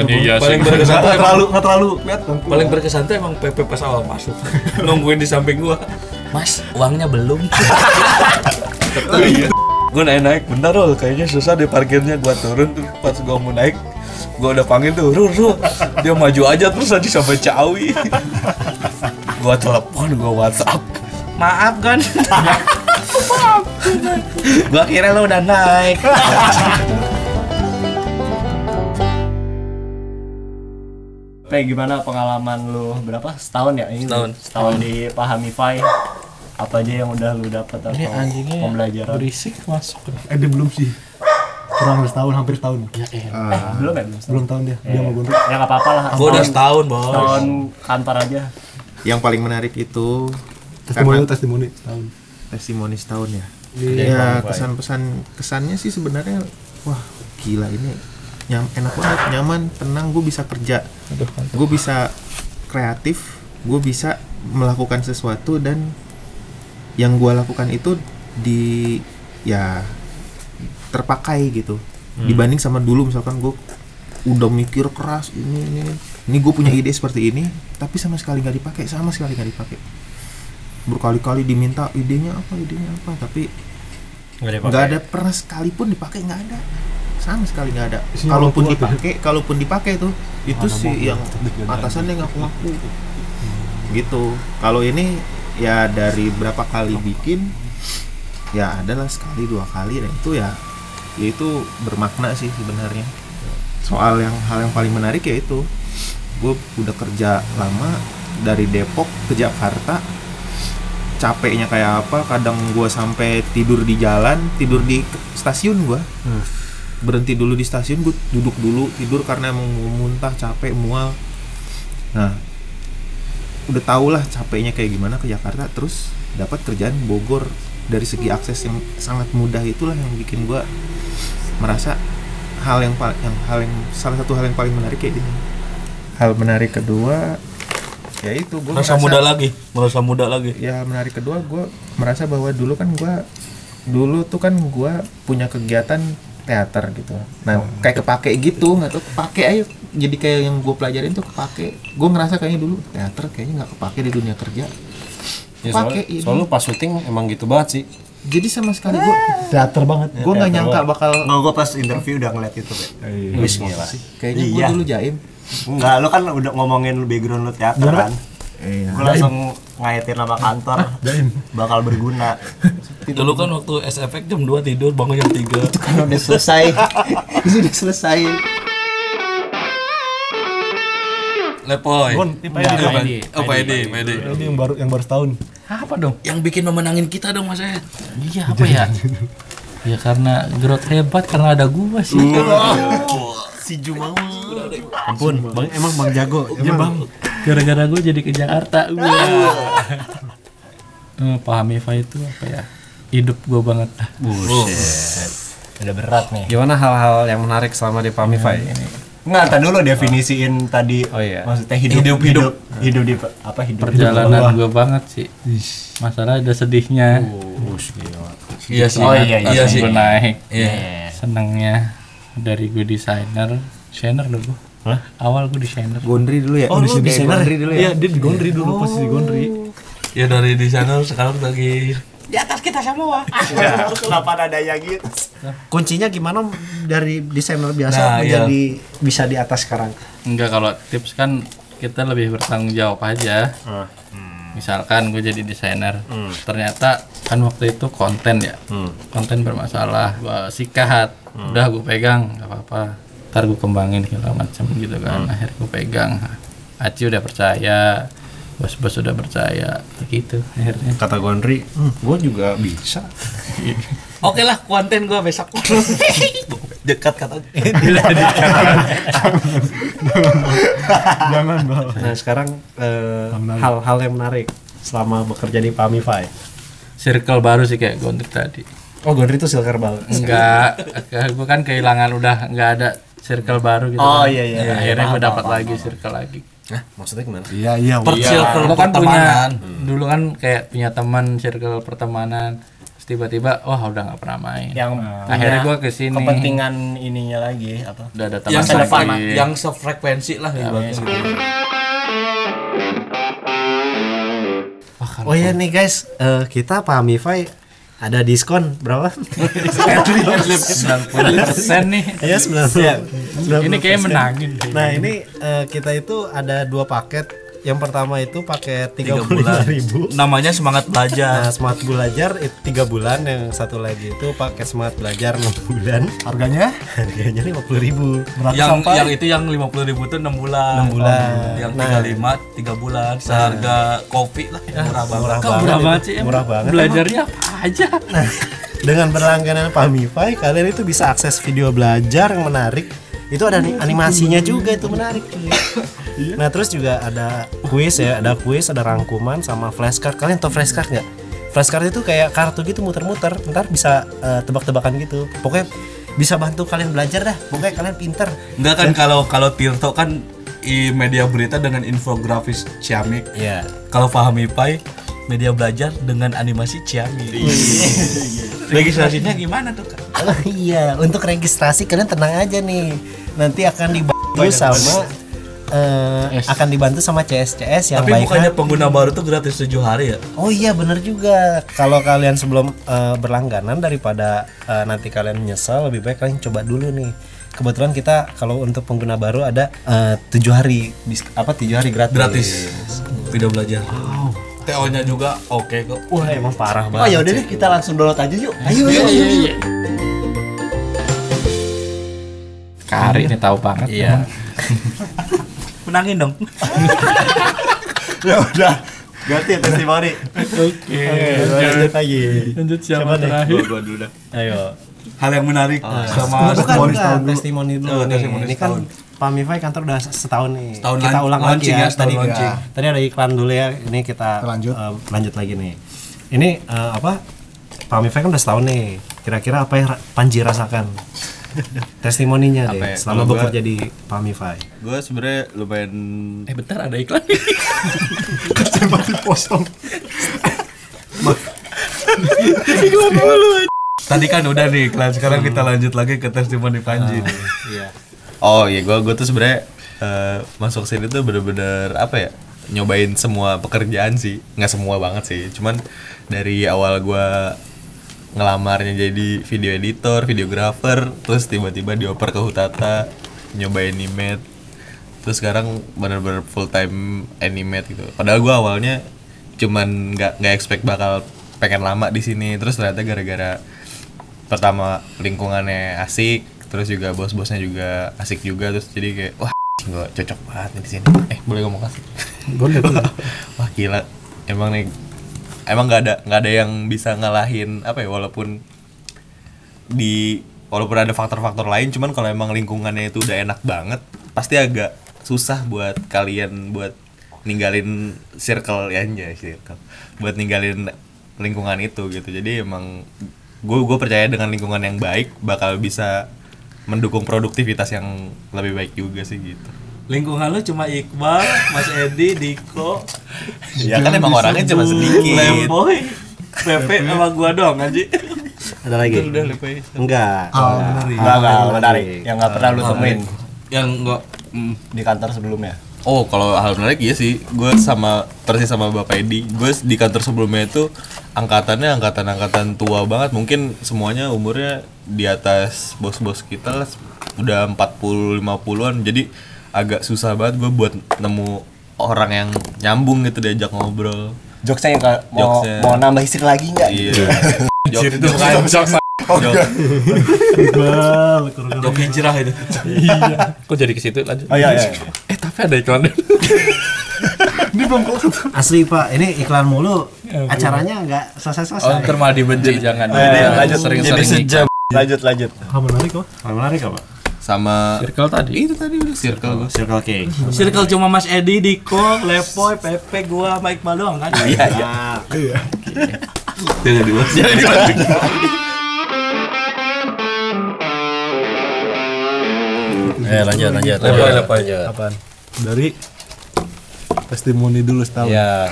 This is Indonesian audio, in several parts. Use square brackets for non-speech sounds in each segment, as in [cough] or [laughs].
Bukannya iya sih. paling berkesan tuh Nggak terlalu nggak terlalu kelihatan. paling berkesan tuh emang Pepe pas awal masuk. [laughs] Nungguin di samping gua. Mas uangnya belum. [laughs] Gua naik naik bentar loh kayaknya susah di parkirnya gua turun tuh. Pas gua mau naik gua udah panggil tuh Rul Rul dia maju aja terus aja sampai Ciawi. [laughs] Gua telepon gua WhatsApp. Maaf kan gua kira lo udah naik Pe, gimana pengalaman lu berapa setahun ya ini Setahun. setahun di Pahamify apa aja yang udah lu dapat atau Ini anjingnya pembelajaran berisik masuk. Eh dia belum sih. Kurang dari setahun, hampir setahun. Ya elah. eh belum ya belum setahun. Belum tahun dia. Dia mau gondrong. ya nggak apa-apa lah gua udah setahun bos setahun kantor aja Yang paling menarik itu Testimoni testimoni setahun. testimoni setahun ya. Di Ya kesan-pesan kesannya sih sebenarnya wah gila ini nyam, enak banget nyaman tenang gue bisa kerja. Gue bisa kreatif gue bisa melakukan sesuatu dan yang gue lakukan itu di ya terpakai gitu. Dibanding sama dulu misalkan gue udah mikir keras ini ini ini. Gue punya ide seperti ini tapi sama sekali nggak dipakai sama sekali nggak dipakai. Berkali-kali diminta idenya apa idenya apa tapi nggak ada pernah sekalipun dipakai nggak ada sama sekali nggak ada. Kalaupun dipakai kalaupun dipakai tuh itu sih yang atasannya ngaku-ngaku gitu. Kalau ini ya dari berapa kali bikin ya adalah sekali dua kali dan itu ya ya itu bermakna sih sebenarnya. Soal yang hal yang paling menarik ya itu. Gue udah kerja lama dari Depok ke Jakarta. Capeknya kayak apa kadang gue sampai tidur di jalan tidur di stasiun gue berhenti dulu di stasiun gue duduk dulu tidur karena emang mau muntah capek mual. Nah udah tau lah capeknya kayak gimana ke Jakarta terus dapat kerjaan Bogor. Dari segi akses yang sangat mudah itulah yang bikin gue merasa hal yang paling yang hal yang salah satu hal yang paling menarik kayak gini. Hal menarik kedua ya itu gue merasa muda lagi merasa muda lagi. Ya menarik kedua gue merasa bahwa dulu kan gue dulu tuh kan gue punya kegiatan teater gitu nah kayak kepake gitu nggak tuh kepake ayo jadi kayak yang gue pelajarin tuh kepake gue ngerasa kayaknya dulu teater kayaknya nggak kepake di dunia kerja Ya, Pakai soalnya, ini. soalnya pas syuting emang gitu banget sih. jadi sama sekali gue Teater banget. gue nggak nyangka bakal Nggak, gue pas interview udah ngeliat itu, Pe. Wis gila. kayaknya gue Iya. dulu jaim Enggak, lu kan udah ngomongin lu background lu teater kan. Iya Gue langsung ngaitin nama kantor. bakal berguna. dulu kan waktu SFX jam 2 tidur bangun jam 3 Kan udah selesai. [laughs] Itu udah selesai. Lepoy Pak Edi. Edi. Oh Pak Edi, Pak Edi. Ini yang baru yang baru setahun. Apa dong? Yang bikin memenangin kita dong Mas Ed. Iya apa ya? [laughs] ya karena growth hebat karena ada gua sih. [laughs] Si Jumawa. Ampun, bang emang bang jago. Ya bang, gara-gara gue jadi ke Jakarta. Wah. Eh, Pahami Fa itu apa ya? Hidup gue banget. udah berat nih Gimana hal-hal yang menarik selama di Pamify? Enggak, tadi dulu definisiin tadi. Oh iya. Maksudnya hidup hidup hidup, hidup di apa hidup Perjalanan gue banget sih. Masalah ada sedihnya. Iya sih. Oh, iya, iya. Iya sih. gue naik. Iya. Senangnya dari gue desainer, desainer dulu gue. Awal gue desainer. Gondri dulu ya Oh, lu desainer Gondri dulu ya Iya, dia di Gondri dulu posisi Gondri. Ya dari di sana sekarang lagi [laughs] Kenapa nadanya gitu? kuncinya gimana dari desainer biasa Nah, iya. menjadi bisa di atas sekarang Enggak kalau tips kan kita lebih bertanggung jawab aja. Misalkan gue jadi desainer, ternyata kan waktu itu konten ya, konten bermasalah, gue sikat, udah gue pegang, nggak apa-apa. Ntar gue kembangin segala macam gitu kan. Akhirnya gue pegang. Aci udah percaya, bos-bos udah percaya, begitu akhirnya. Kata Gondri, gue juga bisa. Oke lah, konten gua besok. [laughs] Dekat kata. [laughs] [laughs] Jangan, Bang. nah sekarang eh, hal-hal yang menarik selama bekerja di Pamify Circle baru sih kayak Gondrik tadi. oh Gondri itu silver ball Enggak, gue kan kehilangan udah nggak ada circle baru gitu. Oh, kan. iya, iya, iya. akhirnya gue dapat lagi circle lagi. Hah, maksudnya gimana? Iya, iya. Per circle Lo kan punya pertemanan. dulu kan kayak punya teman circle pertemanan. Tiba-tiba wah udah nggak pernah main Yang akhirnya punya gua ke sini Kepentingan ininya lagi apa? udah ada yang lagi yang sefrekuensi lah ibaratnya gitu. Wah, kalau Oh iya nih guys, eh, kita Pamify ada diskon berapa? 90 persen nih Ya 90. ini kayak menangin Nah, ini eh, kita itu ada dua paket. Yang pertama itu paket tiga bulan 35.000. namanya semangat Nah, belajar semangat belajar itu 3 bulan, yang satu lagi itu paket semangat belajar 6 bulan. Harganya Harganya 50.000. berapa yang sampai? yang itu yang lima puluh ribu tuh enam bulan Enam bulan. yang Nah. tiga lima tiga bulan seharga kopi lah murah banget Murah Kok banget. murah itu. banget sih? Murah banget. belajarnya apa aja Dengan berlangganan Pamify, kalian itu bisa akses video belajar yang menarik. Itu ada ni- animasinya juga itu menarik cuy. Nah, terus juga ada kuis ya, ada kuis, ada rangkuman sama flashcard. Kalian tahu flashcard nggak? Flashcard itu kayak kartu gitu muter-muter, ntar bisa eh, tebak-tebakan gitu. Pokoknya bisa bantu kalian belajar dah. Pokoknya kalian pinter. enggak kan kalau kalau Tirto kan i media berita dengan infografis ciamik Iya. kalau Fahmi Pai media belajar dengan animasi ciamik [laughs] registrasinya gimana tuh kak Oh [laughs] iya, untuk registrasi kalian tenang aja nih. Nanti akan dibantu sama eh, akan dibantu sama CSCS yang tapi baik bukannya hati. pengguna baru tuh gratis tujuh hari ya Oh iya bener juga. Kalau kalian sebelum eh, berlangganan daripada eh, nanti kalian menyesal, lebih baik kalian coba dulu nih. Kebetulan kita kalau untuk pengguna baru ada eh, tujuh hari apa tujuh hari gratis. gratis video belajar TO nya juga oke kok Wah emang parah Oh banget. ya udah deh kita langsung download aja yuk. Ayo yuk. yuk, yuk. Kari ini tahu banget Iya. [laughs] menangin dong [laughs] Ya udah. Ganti ya testimoni. oke lanjut lagi. lanjut siapa terakhir gua dulu dah Ayo. hal yang menarik sama Bukan, testimoni bukan, testimoni dulu Oh, nih. testimoni Ini kan setahun. Pamify kantor udah setahun nih. Setahun kita lan- ulang lagi ya, ya. Tadi, launching. tadi ada iklan dulu ya. Ini kita Lanjut. eh, lanjut lagi nih. Ini eh, apa? Pamify kan udah setahun nih. Kira-kira apa yang Panji rasakan? [laughs] Testimoninya deh ya? selama gua- bekerja di Pamify. gue sebenarnya lumayan eh bentar ada iklan [laughs] Tadi kan udah nih iklan, sekarang kita lanjut lagi ke testimoni Panji. Iya. oh iya gue gue tuh sebenarnya eh, masuk sini tuh bener-bener apa ya nyobain semua pekerjaan sih nggak semua banget sih cuman dari awal gue ngelamarnya jadi video editor videografer terus tiba-tiba dioper ke Hutata nyobain animate. Terus sekarang bener-bener full time animate gitu. Padahal gue awalnya cuman nggak nggak expect bakal pengen lama di sini. Terus ternyata gara-gara pertama lingkungannya asik terus juga bos-bosnya juga asik juga terus jadi kayak wah gue cocok banget di sini. Eh boleh ngomong kasih boleh boleh. [laughs] wah gila. Emang nih emang nggak ada nggak ada yang bisa ngalahin apa ya walaupun di walaupun ada faktor-faktor lain cuman kalau emang lingkungannya itu udah enak banget pasti agak susah buat kalian buat ninggalin circle ya aja circle. Buat ninggalin lingkungan itu gitu. Jadi emang gue gue percaya dengan lingkungan yang baik bakal bisa mendukung produktivitas yang lebih baik juga sih gitu Lingkungan lu cuma Iqbal, Mas Edi, Diko, ya kan emang orangnya cuma sedikit Lemboy, Pepe sama gua doang anji. Ada lagi? Udah Lemboy. Enggak. Menarik. Enggak enggak menarik. Yang enggak pernah lu temuin Yang gua mm, di kantor sebelumnya. Oh, kalau hal menarik iya sih. Gue sama persis sama Bapak Edi. Gue di kantor sebelumnya itu angkatannya angkatan-angkatan tua banget. Mungkin semuanya umurnya di atas bos-bos kita lah. Udah 40 50-an. Jadi agak susah banget gue buat nemu orang yang nyambung gitu diajak ngobrol. Jokesnya yang mau Jokesnya. mau nambah istri lagi enggak? Iya. Jok, jok, jok, jok hijrah itu. kok jadi ke situ lanjut Oh iya iya. eh tapi ada iklan Asli Pak, ini iklan mulu. Acaranya nggak oh selesai-selesai. ntar malah dibenci jangan iya, lanjut, sering-sering jadi sejam. Lanjut lanjut. Hal menarik kok. Hal menarik apa? Sama circle tadi itu tadi udah circle gue. Circle K. Circle cuma Mas Edi, Diko, Lepoy, Pepe, gua, Iqbal doang kan? Iya, iya. Jangan dibahas. Eh lanjut lanjut. Apaan? Dari testimoni dulu setahun. Ya.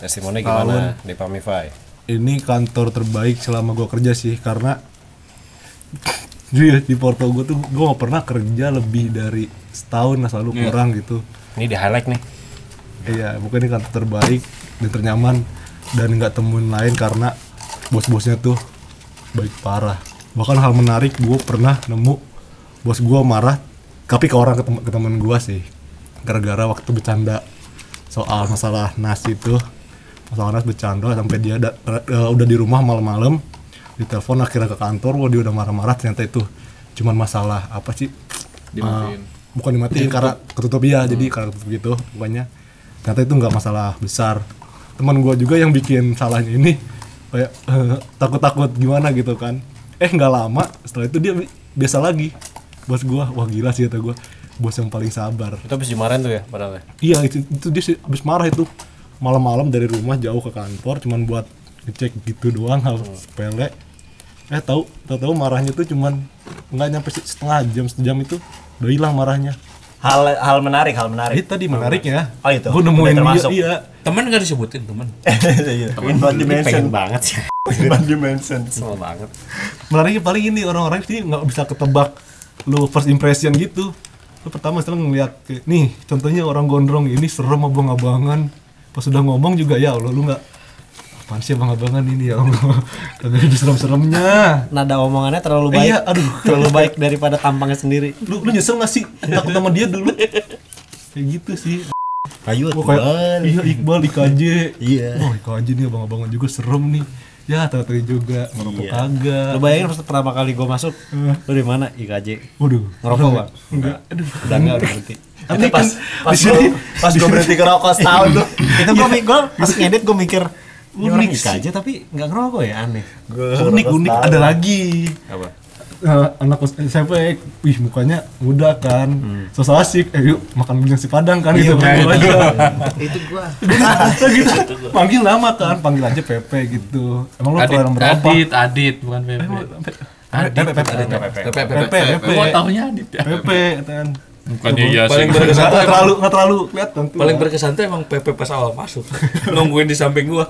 Testimoni gimana di Pamify? ini kantor terbaik selama gua kerja sih karena di, di Porto gue tuh gue gak pernah kerja lebih dari setahun lah selalu kurang gitu. Ini di highlight nih. iya bukan ini kantor terbaik dan ternyaman dan nggak temuin lain karena bos-bosnya tuh baik parah. Bahkan hal menarik gue pernah nemu bos gue marah tapi ke orang ke, tem- ke temen gue sih. Gara-gara waktu bercanda soal masalah nasi itu. Masalah nasi bercanda sampai dia da- eh, udah di rumah malam-malam ditelepon akhirnya ke kantor wah dia udah marah-marah ternyata itu cuman masalah apa sih? Dimatiin. Bukan dimatiin karena ketutup ya jadi karena ketutup gitu pokoknya. Ternyata itu nggak masalah besar. Teman gua juga yang bikin salahnya ini kayak eh, takut-takut gimana gitu kan. Eh nggak lama setelah itu dia bi- biasa lagi. Bos gua wah gila sih kata gua. Bos yang paling sabar. Itu habis dimarahin tuh ya padahal. ya? Iya itu, itu dia sih habis marah itu. Malam-malam dari rumah jauh ke kantor cuman buat ngecek gitu doang hal sepele. Eh tahu tahu marahnya tuh cuman nggak nyampe se- setengah jam sejam itu udah hilang marahnya. Hal hal menarik, hal menarik. tadi menarik ya. Oh, itu. Gue nemuin dia termasuk. iya. Temen gak disebutin temen. [laughs] Inbound dimension. Pengen [laughs] banget sih. Inbound dimension. Semua banget. Menariknya paling ini orang-orang sih nggak bisa ketebak lu first impression gitu. Lu pertama setelah ngeliat kayak, nih contohnya orang gondrong ini serem abang-abangan. Pas udah ngomong juga ya Allah lu nggak apaan sih abang-abangan ini ya Allah. [laughs] Kagak ada serem-seremnya. Nada omongannya terlalu baik. Iya, aduh. [laughs] terlalu baik daripada tampangnya sendiri. lu lu nyesel gak sih takut sama dia dulu kayak gitu sih Ayo, oh, kayak iya Iqbal IKJ Iya. oh IKJ nih abang-abangan juga serem nih ya tahu juga ngerokok Iya. kagak Lu bayangin pas pertama kali gue masuk, lu di mana? IKJ. waduh Ngerokok, Bang? enggak aduh Udah enggak, udah berhenti. Itu pas pas gua pas gua berhenti ngerokok setahun tuh. [laughs] itu gue gue pas ngedit gue mikir Unik IKJ tapi nggak ngerokok ya aneh. unik unik ada lagi. Apa? Eh, anak SMP wih mukanya muda kan. So, so asik. Eh yuk makan minyak si padang kan gitu. panggil aja. Itu gua. [laughs] Gitu panggil nama kan panggil aja Pepe gitu. Emang lu Adit, keluaran berapa? Adit, Adit, bukan Pepe. Adit, Pepe, Pepe, Pepe, Pepe, Pepe. Gua taunya Adit ya. Pepe kan. Bukannya iya sih. paling berkesan nggak terlalu nggak terlalu kelihatan paling berkesan tuh emang Pepe pas awal masuk. [laughs] Nungguin di samping gua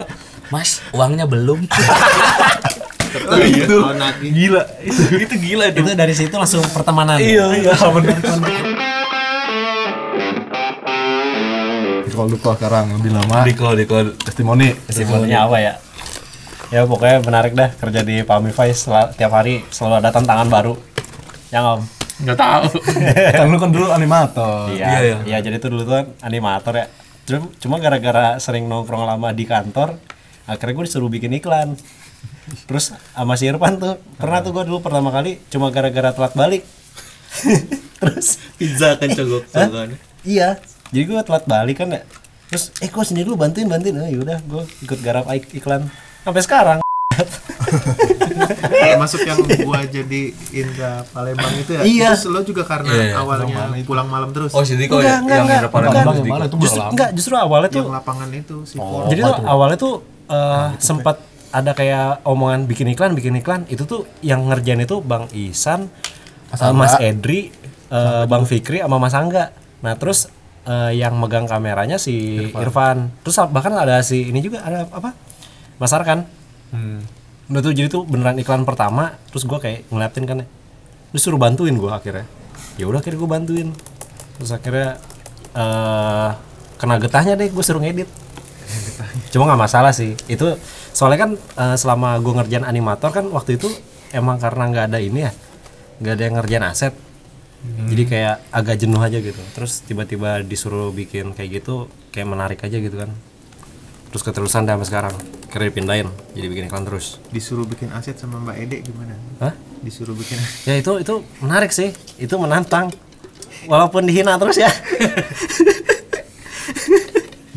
mas uangnya belum itu gila itu itu gila itu Itu dari situ langsung pertemanan. iya iya bener kalau lupa sekarang lebih lama di call di call testimoni Kesimpulannya apa ya? Ya pokoknya menarik dah kerja di Pamify tiap hari selalu ada tantangan baru. Yang om. Enggak tahu. [laughs] kan lu kan dulu animator Iya, iya, iya. iya. jadi itu dulu tuh kan animator ya. Cuma- Cuma gara-gara sering nongkrong lama di kantor, akhirnya gue disuruh bikin iklan. Terus sama si Irfan tuh, pernah tuh gue dulu pertama kali cuma gara-gara telat balik. [laughs] Terus pizza kan cogok Hah? Iya, jadi gue telat balik kan ya. Terus, eh kok sendiri lu bantuin bantuin, oh yaudah gue ikut garap ik- iklan sampai sekarang. masuk yang gua jadi Indra Palembang itu ya Iya. itu lo juga karena Iya, iya. awalnya pulang malam terus oh jadi kok yang enggak. yang depan Bukan. yang Yang mana itu Justru enggak, justru awalnya tuh yang lapangan itu si Por. Jadi tuh awalnya tuh eh, sempat ada kayak omongan bikin iklan, bikin iklan. Itu tuh yang ngerjain itu Bang Isan, eh, Mas Edri, eh, Bang Fikri sama Mas Angga. Nah, terus eh, yang megang kameranya si Irfan. Terus bahkan ada si ini juga ada apa? Mas Arkan. Udah tuh jadi tuh beneran iklan pertama, terus gua kayak ngeliatin kan ya. Terus suruh bantuin gua akhirnya. Ya udah akhirnya gua bantuin. Terus akhirnya eh kena getahnya deh gue suruh ngedit cuma nggak masalah sih. Itu soalnya kan eh, selama gue ngerjain animator kan waktu itu emang karena nggak ada ini ya nggak ada yang ngerjain aset. Jadi kayak agak jenuh aja gitu. Terus tiba-tiba disuruh bikin kayak gitu kayak menarik aja gitu kan. Terus keterusan sampai sekarang. Kira dipindahin jadi bikin iklan terus. Disuruh bikin aset sama Mbak Ede gimana? Hah? disuruh bikin [laughs] ya itu itu menarik sih. Itu menantang. Walaupun dihina terus ya [laughs]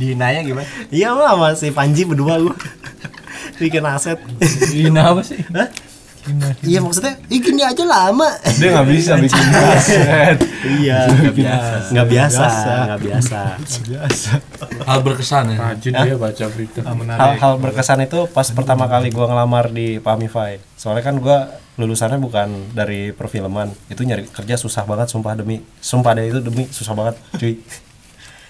Dihinanya gimana? iya mah sama si Panji berdua gua bikin aset Ini apa sih? Hah? Iya maksudnya, ih gini aja lama. dia nggak bisa bikin [laughs] aset iya, nggak biasa, nggak biasa, nggak biasa. biasa hal berkesan ya Rajin dia baca berita. Hal-hal berkesan itu pas pertama kali gua ngelamar di Pamify. Soalnya kan gua lulusannya bukan dari perfilman. Itu nyari kerja susah banget, sumpah demi, sumpah deh itu demi susah banget, cuy.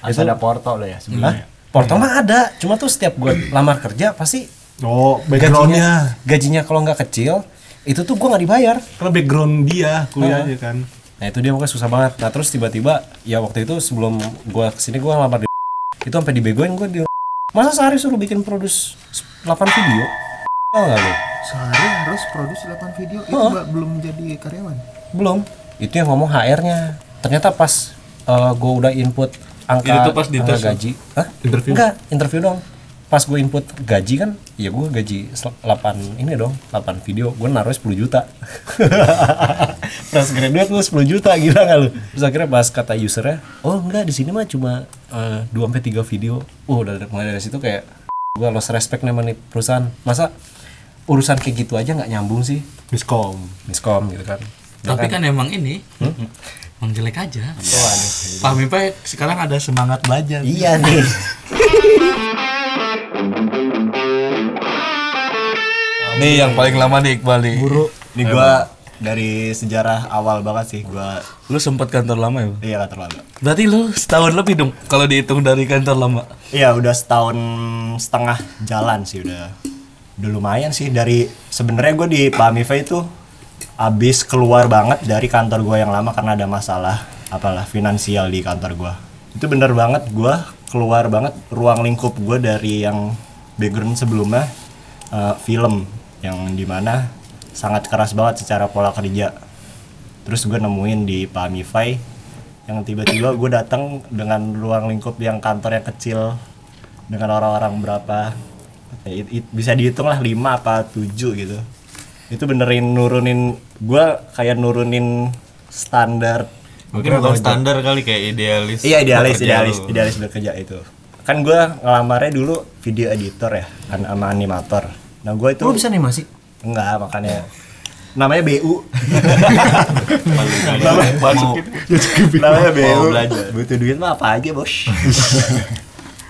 Harus ada porto lo ya sebenarnya. Porto mah ada, cuma tuh setiap gua lamar kerja pasti Oh, gajinya backgroundnya. gajinya kalau nggak kecil itu tuh gue nggak dibayar Karena background dia kuliahnya kan. nah itu dia pokoknya susah banget nah terus tiba-tiba ya waktu itu sebelum gue ke sini gue ngelamar di [laughs] itu sampai dibegoin gue di [laughs] masa sehari suruh bikin produs 8 video tau nggak lu Sehari harus produksi 8 video itu Oh. belum jadi karyawan. belum itu yang ngomong HR-nya ternyata pas gue udah input angka, Itu tuh pas di angka tes, gaji. Hah? Interview? enggak interview dong pas gue input gaji kan ya gue gaji sel- 8 ini dong 8 video. Gue naruh 10 juta. [laughs] Fresh graduate gue 10 juta gila gak lu? Terus akhirnya pas kata usernya oh enggak di sini mah cuma eh, 2 sampai 3 video. Oh udah dari- mulai dari situ kayak gue lost respect nih nih perusahaan. Masa urusan kayak gitu aja nggak nyambung sih? Miskom. miskom gitu kan. Tapi kan? emang ini, emang jelek aja. Pak Mipai sekarang ada semangat belajar. iya nih [laughs] Nih yang paling lama nih Iqbal nih. Buru. Ini gua dari sejarah awal banget sih gua Lu sempet kantor lama ya? iya kantor lama. Berarti lu setahun lebih dong kalau dihitung dari kantor lama. Iya udah setahun setengah jalan sih udah udah lumayan sih dari sebenarnya gue di Pamifa itu abis keluar banget dari kantor gue yang lama karena ada masalah apalah finansial di kantor gue itu bener banget gue keluar banget ruang lingkup gue dari yang background sebelumnya eh, film yang di mana sangat keras banget secara pola kerja. Terus gue nemuin di Pamify yang tiba-tiba gue datang dengan ruang lingkup yang kantor yang kecil dengan orang-orang berapa it- it- bisa dihitung lah 5 apa 7 gitu itu benerin nurunin gue kayak nurunin standar. Mungkin bukan standar kali kayak idealis. iya idealis idealis lu. idealis bekerja itu. Kan gue ngelamarnya dulu video editor ya kan sama animator. Nah gue itu lu bisa animasi? Enggak makanya. Namanya BU Mau- namanya BU belajar. butuh duit mah apa aja bos? [laughs]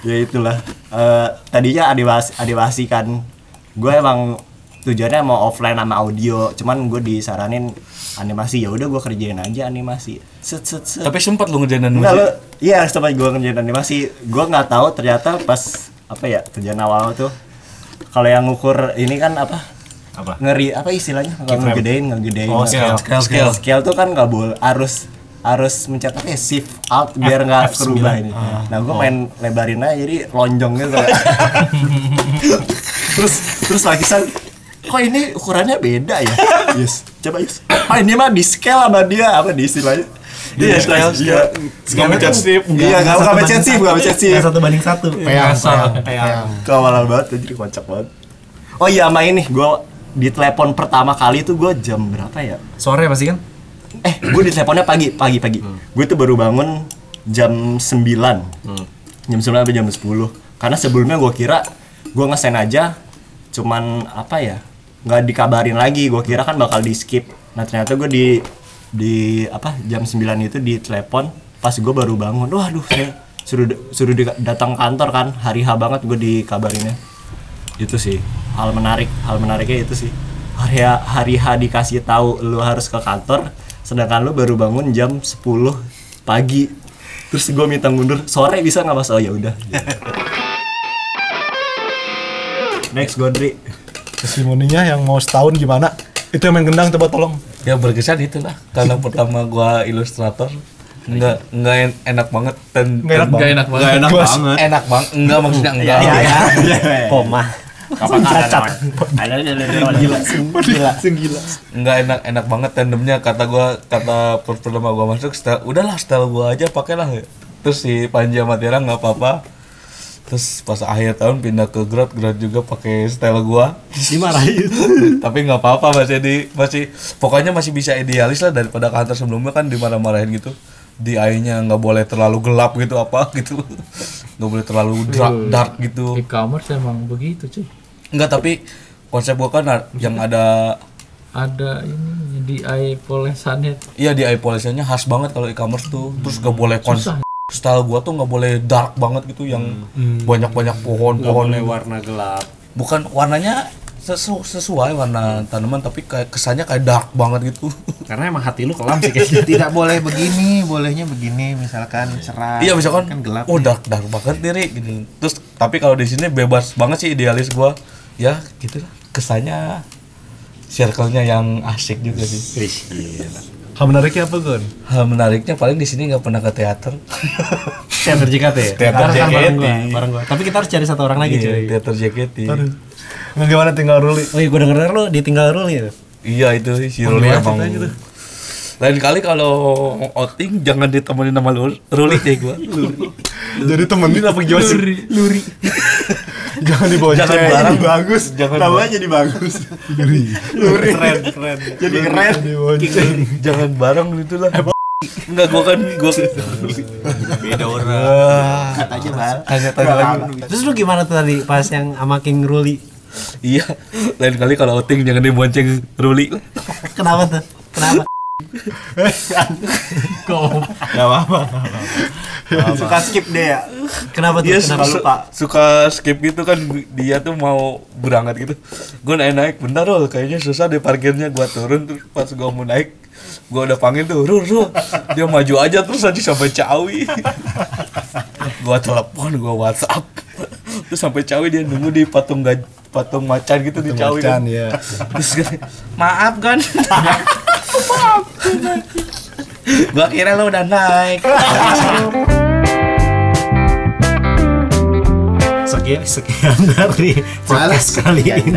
Ya itulah. Eh, tadinya animasi animasi kan gue emang tujuannya mau offline sama audio cuman gue disaranin animasi ya udah gue kerjain aja animasi set set set Tapi sempat lu ngerjain animasi. lu, iya setelah gue ngerjain animasi, gue nggak tahu ternyata pas apa ya kerjaan awal tuh kalau yang ngukur ini kan apa? Apa? Ngeri apa istilahnya? Nggak ngegedein, ngegedein. Oh, scale. Scale, scale. Scale tuh kan nggak boleh harus harus mencetaknya shift alt biar nggak kerubah ini. Nah gue main lebarin aja jadi lonjong gitu. [laughs] terus terus lagi kok ini ukurannya beda ya? [laughs] Yes. Coba yes. Ah ini mah di scale sama dia apa di istilahnya? Iya, scale, iya. Nggak mencet shift. Iya, nggak nggak mencet shift, nggak mencet satu banding satu Peyang, peyang, peyang. Kawalan banget jadi kocak banget. Oh iya sama ini gue di telepon pertama kali tuh gue jam berapa ya? sore pasti kan Eh, gue di teleponnya pagi, pagi, pagi. Gue tuh baru bangun jam 9 Jam 9 sampai jam 10 Karena sebelumnya gue kira gue ngesen aja cuman apa ya nggak dikabarin lagi. Gue kira kan bakal di skip nah ternyata gue di di apa jam 9 itu di telepon pas gue baru bangun. Waduh saya suruh suruh datang kantor kan. Hari H banget gue dikabarinnya. Itu sih. Hal menarik hal menariknya itu sih. Hari H, hari H dikasih tahu lu harus ke kantor sedangkan lu baru bangun jam 10 pagi. Terus gue minta mundur sore bisa nggak mas? Oh ya udah. [laughs] Next Gondri Testimoninya yang mau setahun gimana? Itu yang main gendang coba tolong. Ya berkesan itulah. Karena pertama gua ilustrator nggak nggak en- enak banget dan Nggak enak dan- Gak enak banget. Gak enak banget. enak banget. Enggak maksudnya enggak. koma. Cacat. gila. Gila. Gila. Nggak enak enak banget tandemnya. Kata gua kata per- pertama gua masuk udahlah style gua aja pakailah. Terus si Panji sama Tira nggak apa-apa terus pas akhir tahun pindah ke Grad Grad juga pakai style gua dimarahin tapi nggak apa-apa masih di masih pokoknya masih bisa idealis lah daripada kantor sebelumnya kan dimarah-marahin gitu di nya nggak boleh terlalu gelap gitu apa gitu nggak boleh terlalu dark, dark gitu E-commerce emang begitu cuy. nggak tapi konsep gua kan yang ada Ada ini di eye polesannya. Iya di iPolishnya khas banget kalau e-commerce tuh. Terus gak boleh kons Susah. Style gua tuh nggak boleh dark banget gitu yang banyak-banyak pohon-pohon. warna gelap Bukan warnanya sesu- sesuai warna tanaman tapi kayak kesannya kayak dark banget gitu. [laughs] karena emang hati lu kelam sih kayaknya Tidak boleh begini, bolehnya begini, misalkan cerah. iya misalkan kan gelap. oh dark dark banget nih Ri, gitu. Terus tapi kalau di sini bebas banget sih idealis gua. ya gitu lah kesannya circle-nya yang asik juga sih Hal menariknya apa Gon? hal menariknya paling di sini nggak pernah ke teater [laughs] Teater JKT ya? Teater Kan bareng gua, JKT. bareng gua. Tapi kita harus cari satu orang lagi Iya, cuy. teater JKT Nggak gimana tinggal Ruli? Oh iya, gue denger lu ditinggal Ruli ya? iya itu si Ruli emang lain kali kalau outing jangan ditemenin sama Lur- Ruli deh gua [laughs] Jadi temenin apa gimana sih? Luri. [laughs] Jangan dibawa Jangan bareng. bagus. jangan Namanya jadi bagus. Luri. keren, keren. Jadi keren. jangan bareng gitu lah Enggak, gua kan gua beda orang Katanya bal. tanya-tanya lagi. Terus lu gimana tuh tadi pas yang sama King Ruli? Iya, lain kali kalau outing jangan dibonceng Ruli. Kenapa tuh? Kenapa? nggak apa-apa Suka skip deh ya. Kenapa tuh? Dia Kenapa su- lupa? suka skip gitu kan dia tuh mau berangkat gitu. Gue naik naik bentar loh, kayaknya susah deh parkirnya. Gua turun terus pas gua mau naik, gua udah panggil tuh, Rul, Rul. Dia maju aja terus aja sampai Cawi. [laughs] gua telepon, gua WhatsApp. Terus sampai Cawi dia nunggu di patung gaj patung macan gitu di Cawi. Macan kan. ya. Terus gua, maaf kan. [laughs] maaf. gua kira lo udah naik. [laughs] Sekian, sekian [laughs] dari podcast kali ini.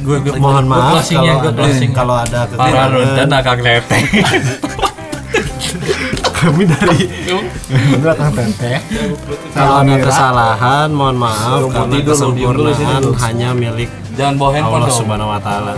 gue gue Mohon maaf kalau ada, kalau ada para kekurangan. dan [laughs] kami dari belakang teteh. Kalau ada kesalahan, mohon maaf karena kesempurnaan hanya milik Allah Subhanahu wa taala.